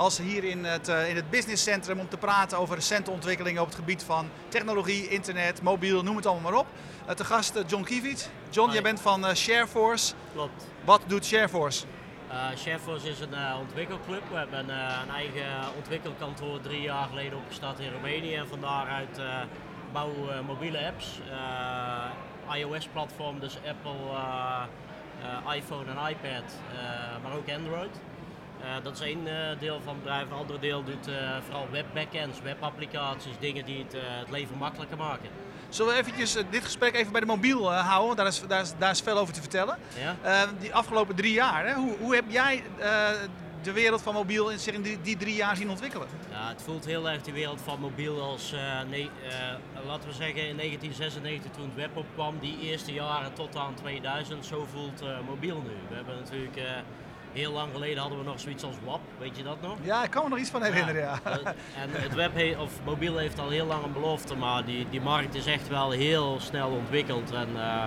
als hier in het, uh, in het businesscentrum om te praten over recente ontwikkelingen op het gebied van technologie, internet, mobiel, noem het allemaal maar op. Uh, te gast uh, John Kiewit. John, Hi. jij bent van Shareforce. Klopt. Wat doet Shareforce? Shareforce is een ontwikkelclub. We hebben een eigen ontwikkelkantoor drie jaar geleden opgestart in Roemenië en van daaruit bouwen we mobiele apps. iOS-platform, dus Apple, iPhone en iPad, maar ook Android. Uh, dat is één uh, deel van het bedrijf. Een ander deel doet uh, vooral web-backends, webapplicaties, dingen die het, het, leven makkelijker maken. Zullen we eventjes dit gesprek even bij de mobiel houden? Daar is, daar, is, daar is veel over te vertellen. Ja? die afgelopen drie jaar, hè? Hoe, hoe heb jij de wereld van mobiel zich in die, die, drie jaar zien ontwikkelen? Ja, het voelt heel erg de wereld van mobiel als, nee, laten we zeggen, in 1996 toen het web opkwam. Die eerste jaren tot aan 2000, zo voelt mobiel nu. We hebben natuurlijk Heel lang geleden hadden we nog zoiets als WAP, weet je dat nog? Ja, ik kan me nog iets van herinneren, ja. ja. En het web he of mobiel heeft al heel lang een belofte, maar die, die markt is echt wel heel snel ontwikkeld. En uh,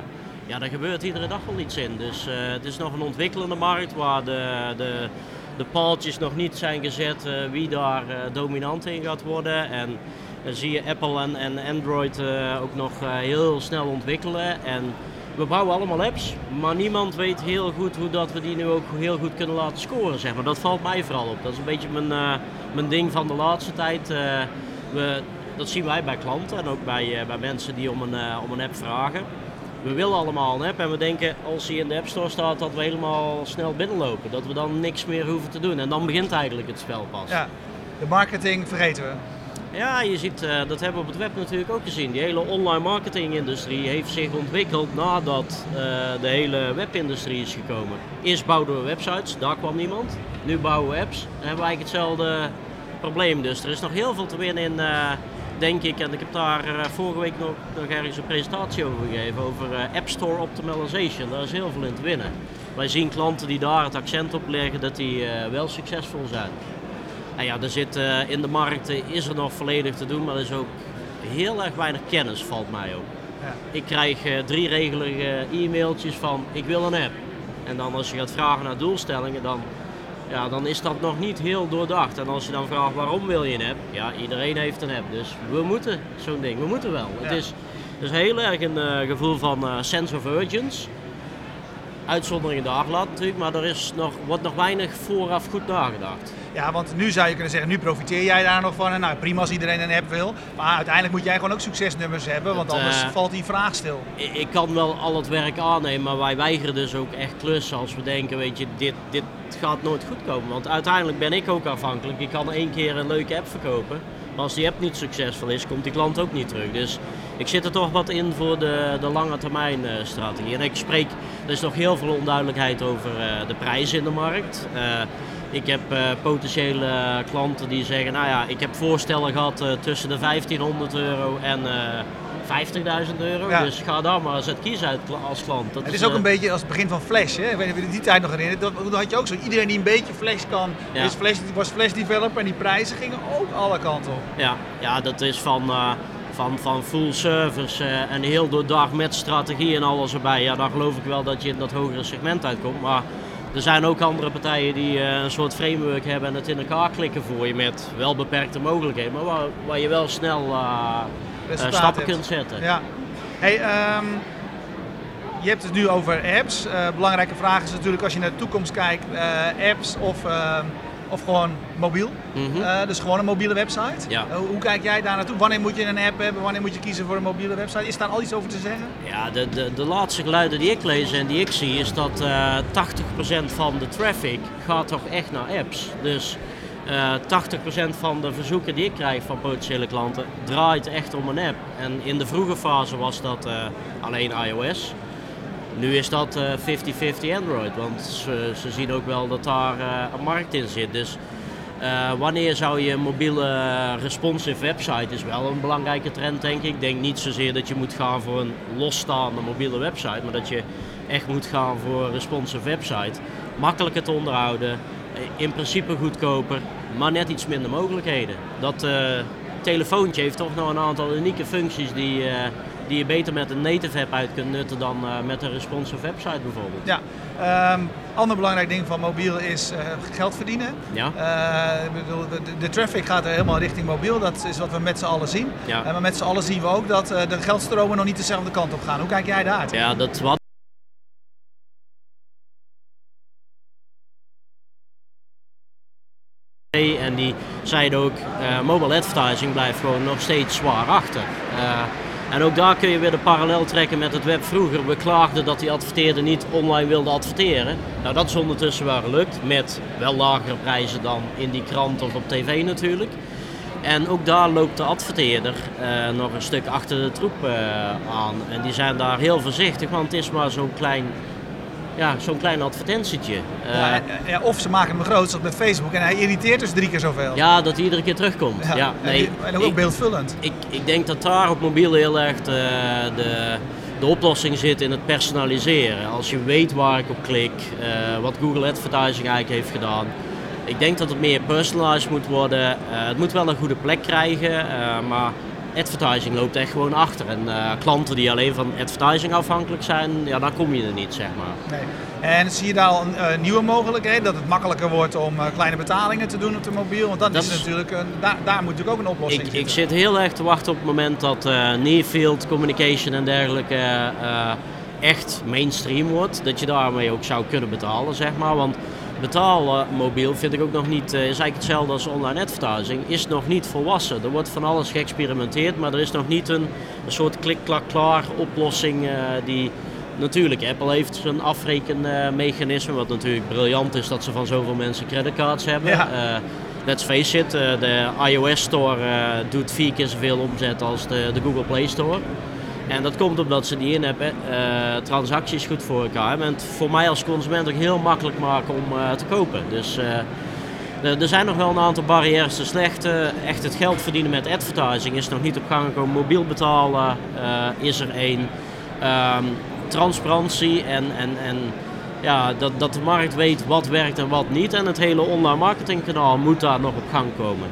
ja, daar gebeurt iedere dag wel iets in. Dus uh, het is nog een ontwikkelende markt waar de, de, de paaltjes nog niet zijn gezet uh, wie daar dominant in gaat worden. En dan zie je Apple en, en Android ook nog heel snel ontwikkelen. En we bouwen allemaal apps, maar niemand weet heel goed hoe dat we die nu ook heel goed kunnen laten scoren. Zeg maar. Dat valt mij vooral op. Dat is een beetje mijn, uh, mijn ding van de laatste tijd. Uh, we, dat zien wij bij klanten en ook bij, uh, bij mensen die om een, om een app vragen. We willen allemaal een app en we denken als die in de App Store staat dat we helemaal snel binnenlopen. Dat we dan niks meer hoeven te doen. En dan begint eigenlijk het spel pas. Ja, de marketing vergeten we. Ja, je ziet, uh, dat hebben we op het web natuurlijk ook gezien. Die hele online marketingindustrie heeft zich ontwikkeld nadat uh, de hele webindustrie is gekomen. Eerst bouwden we websites, daar kwam niemand. Nu bouwen we apps en hebben we eigenlijk hetzelfde probleem. Dus er is nog heel veel te winnen in, uh, denk ik. En ik heb daar vorige week nog, nog ergens een presentatie over gegeven. Over App Store Optimization. Daar is heel veel in te winnen. Wij zien klanten die daar het accent op leggen dat die wel succesvol zijn. Ja, er zit uh, in de markt is er nog volledig te doen, maar er is ook heel erg weinig kennis, valt mij op. Ja. Ik krijg uh, drie regelige e-mailtjes van ik wil een app. En dan als je gaat vragen naar doelstellingen, dan, ja, dan is dat nog niet heel doordacht. En als je dan vraagt waarom wil je een app, ja, iedereen heeft een app. Dus we moeten zo'n ding, we moeten wel. Ja. Het is dus heel erg een uh, gevoel van sense of urgency. Uitzonderingen daar laat natuurlijk, maar er is nog, wordt nog weinig vooraf goed nagedacht. Ja, want nu zou je kunnen zeggen, nu profiteer jij daar nog van. En nou, prima als iedereen een app wil. Maar uiteindelijk moet jij gewoon ook succesnummers hebben, want het, anders uh, valt die vraag stil. Ik, ik, kan wel al het werk aannemen, maar wij weigeren dus ook echt klussen als we denken, weet je, dit, dit gaat nooit goed komen. Want uiteindelijk ben ik ook afhankelijk. Ik kan één keer een leuke app verkopen. Maar als die app niet succesvol is, komt die klant ook niet terug. Dus ik zit er toch wat in voor de, de lange termijn uh, strategie. En ik spreek, er is nog heel veel onduidelijkheid over uh, de prijzen in de markt. Uh, ik heb potentiële klanten die zeggen, nou ja, ik heb voorstellen gehad tussen de 1500 euro en 50.000 euro. Ja. Dus ga daar maar eens het kiezen uit als klant. Dat het is, is ook een beetje als het begin van Flash. Hè? Ik weet niet of je die tijd nog herinnert. Dat, dat had je ook zo. Iedereen die een beetje Flash kan, ja. dus Flash, was Flash developer. En die prijzen gingen ook alle kanten op. Ja, ja dat is van, uh, van, van full service uh, en heel doordag met strategie en alles erbij. Ja, dan geloof ik wel dat je in dat hogere segment uitkomt. Maar er zijn ook andere partijen die uh, een soort framework hebben en het in elkaar klikken voor je met wel beperkte mogelijkheden. Maar waar, waar je wel snel uh, stappen kunt zetten. Ja. Hey, um, je hebt het nu over apps. Uh, belangrijke vraag is natuurlijk als je naar de toekomst kijkt, uh, apps of, uh, of gewoon mobiel. Mm -hmm. dus gewoon een mobiele website. Ja. hoe kijk jij daar naartoe? Wanneer moet je een app hebben? Wanneer moet je kiezen voor een mobiele website? Is daar al iets over te zeggen? Ja, de, de, de laatste geluiden die ik lees en die ik zie is dat 80% van de traffic gaat toch echt naar apps. Dus uh, 80% van de verzoeken die ik krijg van potentiële klanten draait echt om een app. En in de vroege fase was dat alleen iOS. Nu is dat 50-50 uh, Android, want ze, ze, zien ook wel dat daar uh, een markt in zit. Dus wanneer zou je een mobiele responsive website is wel een belangrijke trend denk ik. Ik denk niet zozeer dat je moet gaan voor een losstaande mobiele website, maar dat je echt moet gaan voor een responsive website. Makkelijker te onderhouden, in principe goedkoper, maar net iets minder mogelijkheden. Dat, telefoontje heeft toch nog een aantal unieke functies die, eh, die je beter met een native app uit kunt nutten dan eh, met een responsive website bijvoorbeeld. Ja, Ehm ander belangrijk ding van mobiel is eh, geld verdienen. Ja. Eh, bedoel, de, de traffic gaat er helemaal richting mobiel, dat is wat we met z'n allen zien. Ja. Maar met z'n allen zien we ook dat de geldstromen nog niet dezelfde kant op gaan. Hoe kijk jij daar? Ja, dat wat. En die zeiden ook, eh, mobile advertising blijft gewoon nog steeds zwaar achter. En ook daar kun je weer de parallel trekken met het web vroeger. We klaagden dat die adverteerder niet online wilde adverteren. Nou, dat is ondertussen wel gelukt, met wel lagere prijzen dan in die krant of op tv natuurlijk. En ook daar loopt de adverteerder eh, nog een stuk achter de troep eh, aan. En die zijn daar heel voorzichtig, want het is maar zo'n klein, ja, zo'n klein advertentietje. Eh, Ja, en- ja, of ze maken hem groot, zoals met Facebook, en hij irriteert dus drie keer zoveel. ja, dat hij iedere keer terugkomt. Ja, en, nee, en ook ik- beeldvullend. Ik, ik denk dat daar op mobiel heel erg de, de, de oplossing zit in het personaliseren. Als je weet waar ik op klik, eh, wat Google Advertising eigenlijk heeft gedaan. Ik denk dat het meer personalized moet worden. Eh, het moet wel een goede plek krijgen, eh, maar advertising loopt echt gewoon achter. En eh, klanten die alleen van advertising afhankelijk zijn, ja, daar kom je er niet, zeg maar. Nee. En zie je daar al een, eh, nieuwe mogelijkheden, dat het makkelijker wordt om eh, kleine betalingen te doen op de mobiel? Want dat, Dat is is- natuurlijk een, daar, daar moet natuurlijk ook een oplossing Ik, ik zit heel erg te wachten op het moment dat eh near field communication en dergelijke echt mainstream wordt. Dat je daarmee ook zou kunnen betalen, zeg maar. Want betalen mobiel vind ik ook nog niet, eh, is eigenlijk hetzelfde als online advertising, is nog niet volwassen. Er wordt van alles geëxperimenteerd, maar er is nog niet een, een soort klik-klak-klaar oplossing eh, die... Natuurlijk, Apple heeft zijn afrekenmechanisme, wat natuurlijk briljant is dat ze van zoveel mensen creditcards hebben. Ja. Eh, let's face it, de iOS Store doet vier keer zoveel omzet als de, de Google Play Store. En dat komt omdat ze die in-app eh, transacties goed voor elkaar hebben. En het voor mij als consument ook heel makkelijk maken om eh, te kopen. Dus eh, er- zijn nog wel een aantal barrières te slechten. Echt het geld verdienen met advertising is nog niet op gang gekomen. Mobiel betalen is er één. Ehm, transparantie en, en, en ja, dat, dat de markt weet wat werkt en wat niet. En het hele online marketingkanaal moet daar nog op gang komen.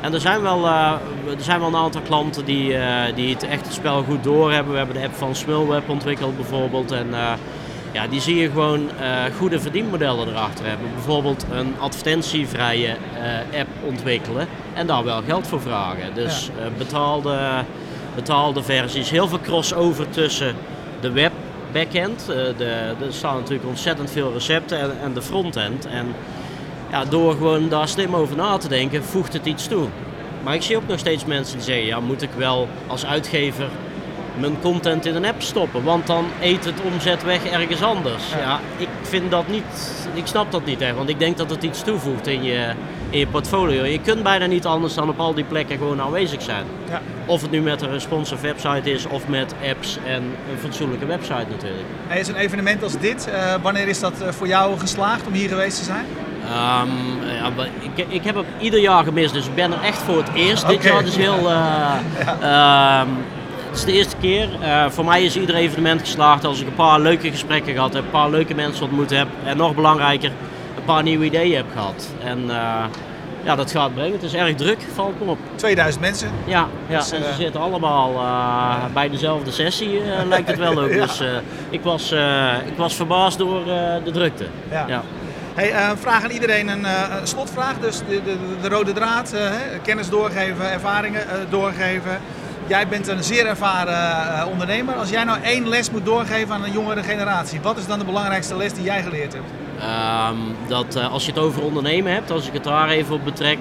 En er zijn wel, eh, er zijn wel een aantal klanten die, eh, die het echt het spel goed doorhebben. We hebben de app van Smulweb ontwikkeld bijvoorbeeld. En eh, ja, die zie je gewoon goede verdienmodellen erachter hebben. Bijvoorbeeld een advertentievrije app ontwikkelen en daar wel geld voor vragen. Dus betaalde, betaalde versies. Heel veel crossover tussen de web backend. de, er staan natuurlijk ontzettend veel recepten en, en de frontend. En ja, door gewoon daar slim over na te denken, voegt het iets toe. Maar ik zie ook nog steeds mensen die zeggen, ja, moet ik wel als uitgever mijn content in een app stoppen, want dan eet het omzet weg ergens anders. Ja. ik vind dat niet, ik snap dat niet echt, want ik denk dat het iets toevoegt in je, in je portfolio. Je kunt bijna niet anders dan op al die plekken gewoon aanwezig zijn. Ja. Of het nu met een responsive website is of met apps en een fatsoenlijke website natuurlijk. Hey, Zo'n evenement als dit, eh, wanneer is dat eh, voor jou geslaagd om hier geweest te zijn? Ehm, ja, maar ik, ik heb het ieder jaar gemist, dus ik ben er echt voor het eerst. Dit jaar is heel. eh, ehm, het is de eerste keer. Eh, voor mij is ieder evenement geslaagd als ik een paar leuke gesprekken gehad heb, een paar leuke mensen ontmoet heb en nog belangrijker, een paar nieuwe ideeën heb gehad. En eh, ja, dat gaat brengen. Het is erg druk, valt me op. 2000 mensen. Ja, ja Dus, en ze zitten allemaal bij dezelfde sessie, lijkt het wel ook. Ja. Dus ik, was, ik was verbaasd door de drukte. Ja. Hey, eh, vraag aan iedereen een, eh, een slotvraag. Dus de, de, de rode draad, eh, kennis doorgeven, ervaringen doorgeven. Jij bent een zeer ervaren ondernemer. Als jij nou één les moet doorgeven aan een jongere generatie, wat is dan de belangrijkste les die jij geleerd hebt? Ehm, dat als je het over ondernemen hebt, als ik het daar even op betrek,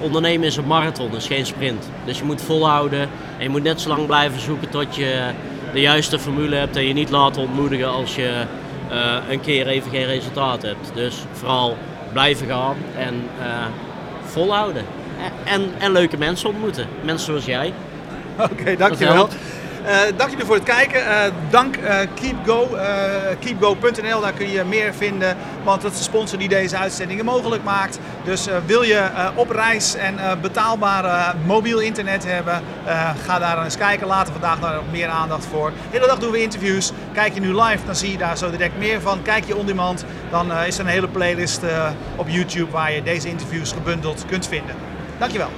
ondernemen is een marathon, is geen sprint. Dus je moet volhouden en je moet net zo lang blijven zoeken tot je de juiste formule hebt en je niet laten ontmoedigen als je eh, een keer even geen resultaat hebt. Dus vooral blijven gaan en eh, volhouden. En, en leuke mensen ontmoeten, mensen zoals jij. Oké, dankjewel. Eh dank jullie voor het kijken. Eh, dank eh, KeepGo, keepgo.nl, daar kun je meer vinden. Want dat is de sponsor die deze uitzendingen mogelijk maakt. Dus wil je op reis en betaalbaar eh, mobiel internet hebben, ga daar eens kijken. Later vandaag daar nog meer aandacht voor. De hele dag doen we interviews. Kijk je nu live, dan zie je daar zo direct meer van. Kijk je on demand, dan is er een hele playlist op YouTube waar je deze interviews gebundeld kunt vinden. Dankjewel.